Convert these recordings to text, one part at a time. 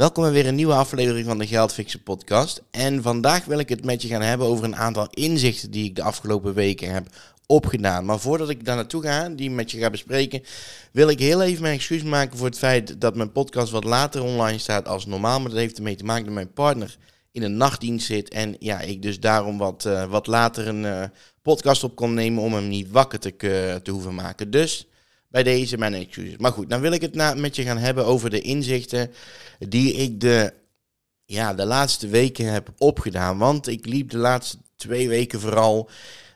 Welkom bij weer een nieuwe aflevering van de Geldfixen podcast. En vandaag wil ik het met je gaan hebben over een aantal inzichten die ik de afgelopen weken heb opgedaan. Maar voordat ik daar naartoe ga, die met je ga bespreken, wil ik heel even mijn excuus maken voor het feit dat mijn podcast wat later online staat als normaal. Maar dat heeft ermee te maken dat mijn partner in een nachtdienst zit. En ja, ik dus daarom wat, uh, wat later een uh, podcast op kon nemen om hem niet wakker te, uh, te hoeven maken. Dus bij deze mijn excuses. Maar goed, dan wil ik het na, met je gaan hebben over de inzichten die ik de, ja, de laatste weken heb opgedaan. Want ik liep de laatste twee weken vooral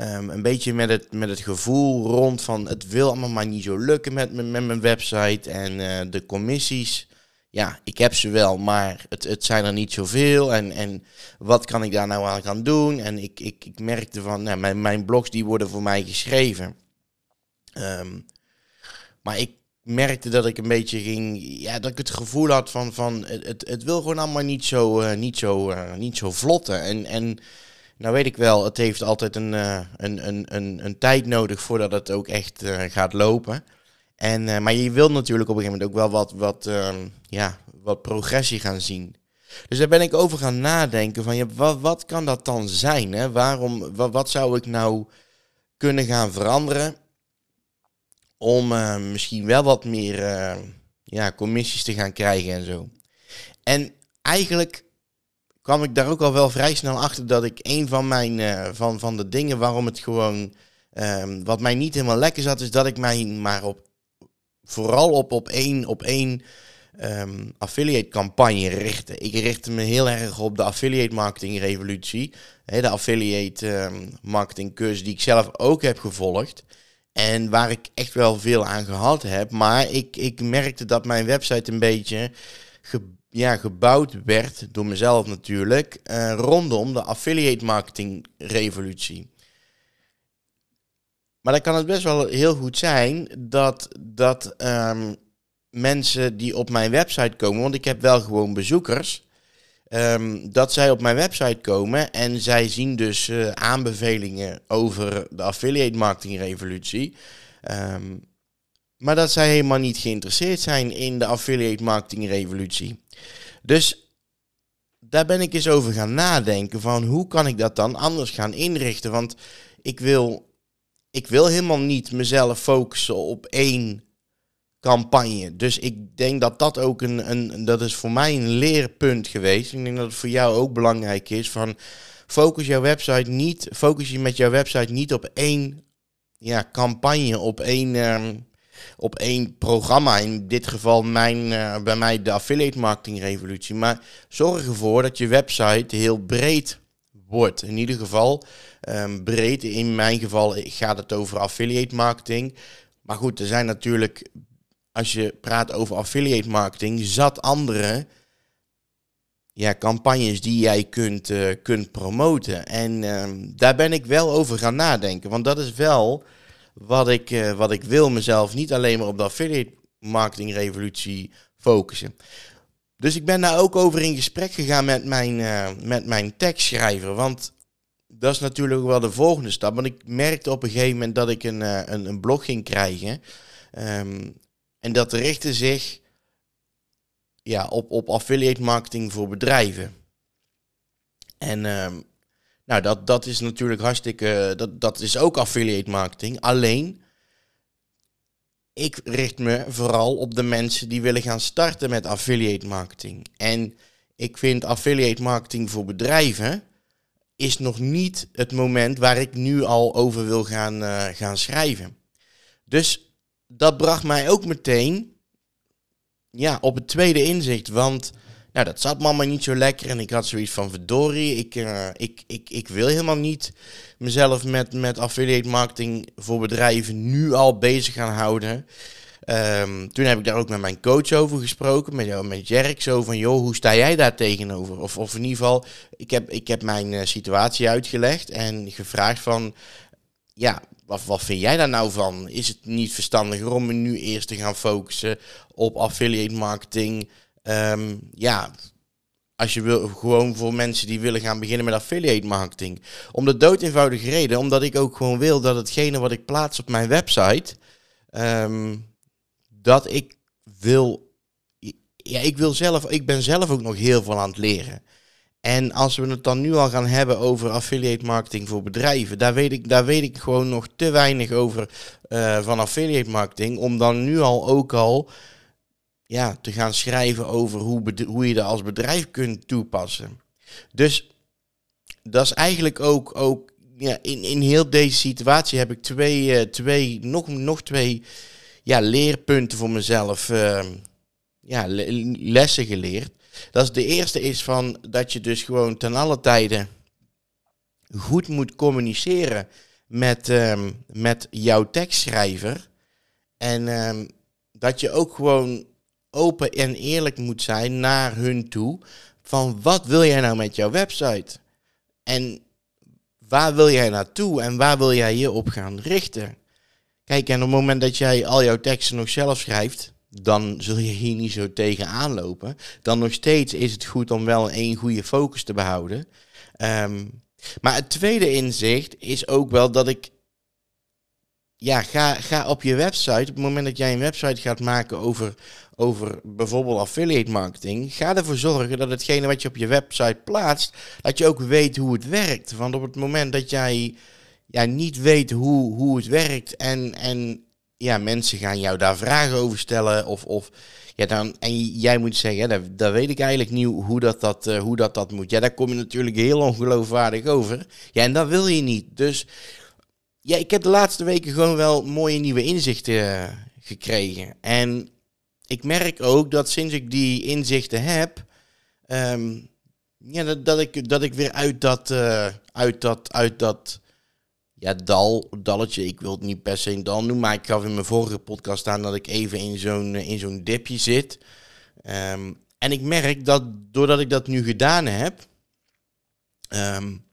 um, een beetje met het, met het gevoel rond van het wil allemaal maar niet zo lukken met, met, mijn website en uh, de commissies. Ja, ik heb ze wel, maar het, het zijn er niet zoveel. En, en wat kan ik daar nou aan gaan doen? En ik, ik, ik merkte van, nou, mijn, mijn blogs die worden voor mij geschreven. Um, maar ik merkte dat ik een beetje ging, ja, dat ik het gevoel had van, van het, het wil gewoon allemaal niet zo, uh, niet zo, uh, niet zo vlotten. En, en nou weet ik wel, het heeft altijd een, uh, een, een, een, tijd nodig voordat het ook echt gaat lopen. En, maar je wil natuurlijk op een gegeven moment ook wel wat, wat, ja, wat progressie gaan zien. Dus daar ben ik over gaan nadenken van, ja, wat, wat kan dat dan zijn? Hè? Waarom, wat zou ik nou kunnen gaan veranderen? Om uh, misschien wel wat meer uh, ja, commissies te gaan krijgen en zo. En eigenlijk kwam ik daar ook al wel vrij snel achter dat ik een van mijn uh, van, van de dingen waarom het gewoon ehm, wat mij niet helemaal lekker zat, is dat ik mij maar op vooral op, op één, op één um, affiliate campagne richtte. Ik richtte me heel erg op de affiliate marketing revolutie. De affiliate um, marketing cursus die ik zelf ook heb gevolgd. En waar ik echt wel veel aan gehad heb. Maar ik, ik merkte dat mijn website een beetje ja, gebouwd werd, door mezelf natuurlijk, uh, rondom de affiliate marketing revolutie. Maar dan kan het best wel heel goed zijn dat, dat um, mensen die op mijn website komen, want ik heb wel gewoon bezoekers, Um, dat zij op mijn website komen en zij zien dus uh, aanbevelingen over de affiliate marketing revolutie. Um, maar dat zij helemaal niet geïnteresseerd zijn in de affiliate marketing revolutie. Dus daar ben ik eens over gaan nadenken van hoe kan ik dat dan anders gaan inrichten. Want ik wil, ik wil helemaal niet mezelf focussen op één campagne. Dus ik denk dat dat ook een, een, dat is voor mij een leerpunt geweest. Ik denk dat het voor jou ook belangrijk is van focus jouw website niet, focus je met jouw website niet op één ja, campagne, op één, um, op één programma. In dit geval mijn, uh, bij mij de affiliate marketing revolutie. Maar zorg ervoor dat je website heel breed wordt. In ieder geval um, breed. In mijn geval gaat het over affiliate marketing. Maar goed, er zijn natuurlijk als je praat over affiliate marketing, zat andere ja, campagnes die jij kunt, uh, kunt promoten. En uh, daar ben ik wel over gaan nadenken. Want dat is wel wat ik, uh, wat ik wil mezelf niet alleen maar op de affiliate marketing revolutie focussen. Dus ik ben daar ook over in gesprek gegaan met mijn, uh, met mijn tekstschrijver. Want dat is natuurlijk wel de volgende stap. Want ik merkte op een gegeven moment dat ik een, een, een blog ging krijgen. Um, en dat richtte zich ja, op, op affiliate marketing voor bedrijven. En uh, nou, dat, dat is natuurlijk hartstikke. Dat, dat is ook affiliate marketing. Alleen, ik richt me vooral op de mensen die willen gaan starten met affiliate marketing. En ik vind affiliate marketing voor bedrijven is nog niet het moment waar ik nu al over wil gaan, uh, gaan schrijven. Dus dat bracht mij ook meteen ja, op het tweede inzicht. Want nou, dat zat mama niet zo lekker. En ik had zoiets van verdorie. Ik, uh, ik, ik, ik wil helemaal niet mezelf met, met affiliate marketing voor bedrijven nu al bezig gaan houden. Um, toen heb ik daar ook met mijn coach over gesproken, met, met Jerk, zo van, joh, hoe sta jij daar tegenover? Of, of in ieder geval, ik heb, ik heb mijn uh, situatie uitgelegd en gevraagd van, ja, wat, wat vind jij daar nou van? Is het niet verstandiger om nu eerst te gaan focussen op affiliate marketing? Um, ja, als je wil, gewoon voor mensen die willen gaan beginnen met affiliate marketing. Om de dood eenvoudige reden, omdat ik ook gewoon wil dat hetgene wat ik plaats op mijn website, um, dat ik wil ja, ik, wil zelf, ik ben zelf ook nog heel veel aan het leren. En als we het dan nu al gaan hebben over affiliate marketing voor bedrijven, daar weet ik, daar weet ik gewoon nog te weinig over uh, van affiliate marketing. Om dan nu al ook al ja, te gaan schrijven over hoe, hoe je dat als bedrijf kunt toepassen. Dus dat is eigenlijk ook, ook ja, in, in heel deze situatie heb ik twee, uh, twee nog, nog twee ja, leerpunten voor mezelf, uh, ja, lessen geleerd. Dat is de eerste is van dat je dus gewoon ten alle tijde goed moet communiceren met, um, met jouw tekstschrijver. En um, dat je ook gewoon open en eerlijk moet zijn naar hun toe. Van wat wil jij nou met jouw website? En waar wil jij naartoe en waar wil jij je op gaan richten? Kijk, en op het moment dat jij al jouw teksten nog zelf schrijft, dan zul je hier niet zo tegen aanlopen. Dan nog steeds is het goed om wel één goede focus te behouden. Um, maar het tweede inzicht is ook wel dat ik. Ja, ga, ga op je website. Op het moment dat jij een website gaat maken over, over bijvoorbeeld affiliate marketing. Ga ervoor zorgen dat hetgene wat je op je website plaatst. Dat je ook weet hoe het werkt. Want op het moment dat jij ja, niet weet hoe, hoe het werkt. En, en ja, mensen gaan jou daar vragen over stellen. Of, of ja, dan, en jij moet zeggen, ja, weet ik eigenlijk niet hoe dat dat, uh, hoe dat dat moet. Ja, daar kom je natuurlijk heel ongeloofwaardig over. Ja, en dat wil je niet. Dus ja, ik heb de laatste weken gewoon wel mooie nieuwe inzichten uh, gekregen. En ik merk ook dat sinds ik die inzichten heb, um, ja, dat, dat, ik, dat ik weer uit dat, uh, uit dat, uit dat ja, dal, dalletje. Ik wil het niet per se een dal noemen, maar ik gaf in mijn vorige podcast aan dat ik even in zo'n, eh, in zo'n dipje zit. Ehm, en ik merk dat doordat ik dat nu gedaan heb, um,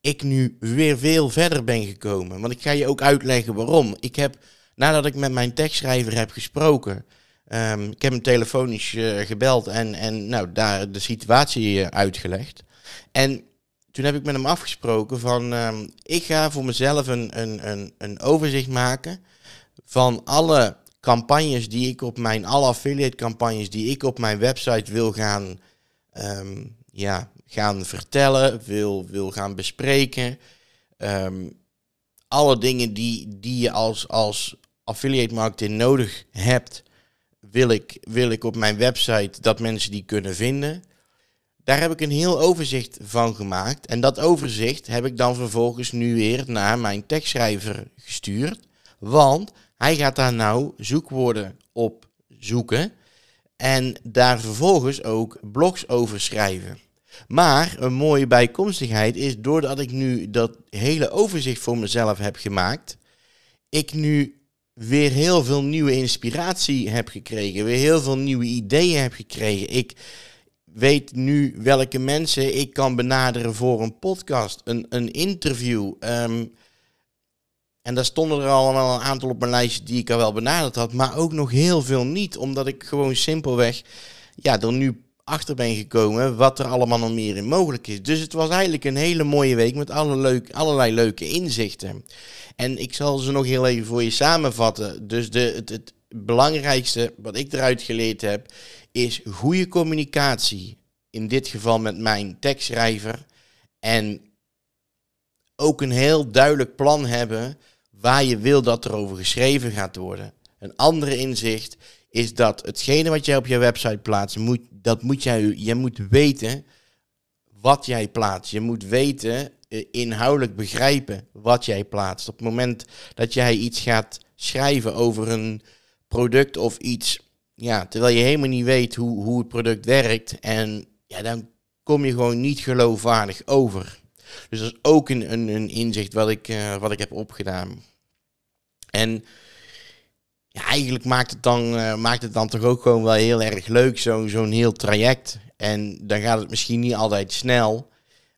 ik nu weer veel verder ben gekomen. Want ik ga je ook uitleggen waarom. Ik heb, nadat ik met mijn tekstschrijver heb gesproken, um, ik heb hem telefonisch uh, gebeld en, en nou, daar de situatie uh, uitgelegd. En toen heb ik met hem afgesproken van ehm, ik ga voor mezelf een, een, een, een overzicht maken van alle campagnes die ik op mijn, alle affiliate campagnes die ik op mijn website wil gaan, ehm, ja, gaan vertellen, wil, wil gaan bespreken. Um, alle dingen die, die je als, als affiliate marketing nodig hebt, wil ik, wil ik op mijn website dat mensen die kunnen vinden. Daar heb ik een heel overzicht van gemaakt. En dat overzicht heb ik dan vervolgens nu weer naar mijn tekstschrijver gestuurd. Want hij gaat daar nou zoekwoorden op zoeken. En daar vervolgens ook blogs over schrijven. Maar een mooie bijkomstigheid is, doordat ik nu dat hele overzicht voor mezelf heb gemaakt, ik nu weer heel veel nieuwe inspiratie heb gekregen, weer heel veel nieuwe ideeën heb gekregen. Ik weet nu welke mensen ik kan benaderen voor een podcast, een, een interview. Ehm, en daar stonden er allemaal een aantal op mijn lijstje die ik al wel benaderd had, maar ook nog heel veel niet, omdat ik gewoon simpelweg ja, er nu achter ben gekomen wat er allemaal nog meer in mogelijk is. Dus het was eigenlijk een hele mooie week met alle leuk, allerlei leuke inzichten. En ik zal ze nog heel even voor je samenvatten. Dus de, het, het belangrijkste wat ik eruit geleerd heb, is goede communicatie. In dit geval met mijn tekstschrijver. En ook een heel duidelijk plan hebben waar je wil dat er over geschreven gaat worden. Een andere inzicht is dat hetgene wat jij op je website plaatst, moet, dat moet jij, je moet weten wat jij plaatst. Je moet weten, eh, inhoudelijk begrijpen wat jij plaatst. Op het moment dat jij iets gaat schrijven over een product of iets ja, terwijl je helemaal niet weet hoe, hoe het product werkt. En ja, dan kom je gewoon niet geloofwaardig over. Dus dat is ook een, een, een inzicht wat ik, uh, wat ik heb opgedaan. En ja, eigenlijk maakt het, dan, uh, maakt het dan toch ook gewoon wel heel erg leuk, zo'n zo'n heel traject. En dan gaat het misschien niet altijd snel.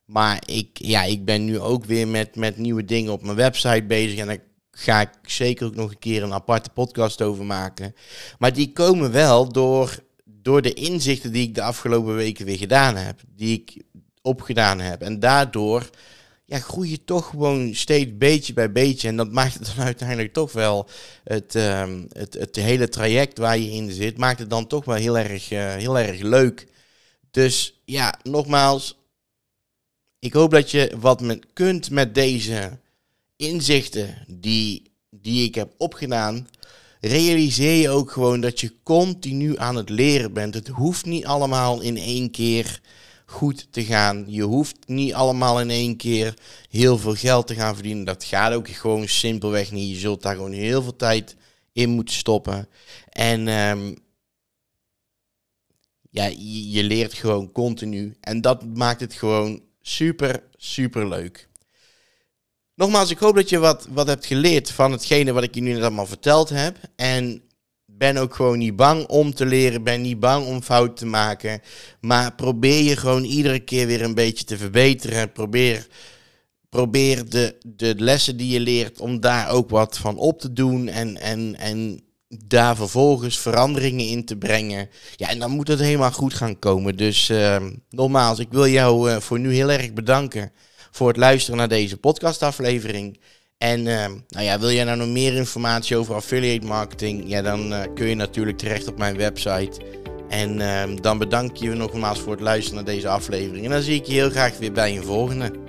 Maar ik, ja, ik ben nu ook weer met, met nieuwe dingen op mijn website bezig. En ik ga ik zeker ook nog een keer een aparte podcast over maken. Maar die komen wel door, door de inzichten die ik de afgelopen weken weer gedaan heb. Die ik opgedaan heb. En daardoor ja, groei je toch gewoon steeds beetje bij beetje. En dat maakt het dan uiteindelijk toch wel het, ehm, het, het hele traject waar je in zit, maakt het dan toch wel heel erg, uh, heel erg leuk. Dus ja, nogmaals, ik hoop dat je wat kunt met deze inzichten die, die ik heb opgedaan. Realiseer je ook gewoon dat je continu aan het leren bent. Het hoeft niet allemaal in één keer goed te gaan. Je hoeft niet allemaal in één keer heel veel geld te gaan verdienen. Dat gaat ook gewoon simpelweg niet. Je zult daar gewoon heel veel tijd in moeten stoppen. En um, ja, je leert gewoon continu. En dat maakt het gewoon super, super leuk. Nogmaals, ik hoop dat je wat, wat hebt geleerd van hetgene wat ik je nu net allemaal verteld heb. En ben ook gewoon niet bang om te leren, ben niet bang om fouten te maken. Maar probeer je gewoon iedere keer weer een beetje te verbeteren. Probeer, probeer de, de lessen die je leert, om daar ook wat van op te doen. En, en, en daar vervolgens veranderingen in te brengen. Ja, en dan moet het helemaal goed gaan komen. Dus uh, nogmaals, ik wil jou uh, voor nu heel erg bedanken voor het luisteren naar deze podcastaflevering. En uh, nou ja, wil jij nou nog meer informatie over affiliate marketing? Ja, dan uh, kun je natuurlijk terecht op mijn website. En uh, dan bedank je nogmaals voor het luisteren naar deze aflevering. En dan zie ik je heel graag weer bij een volgende.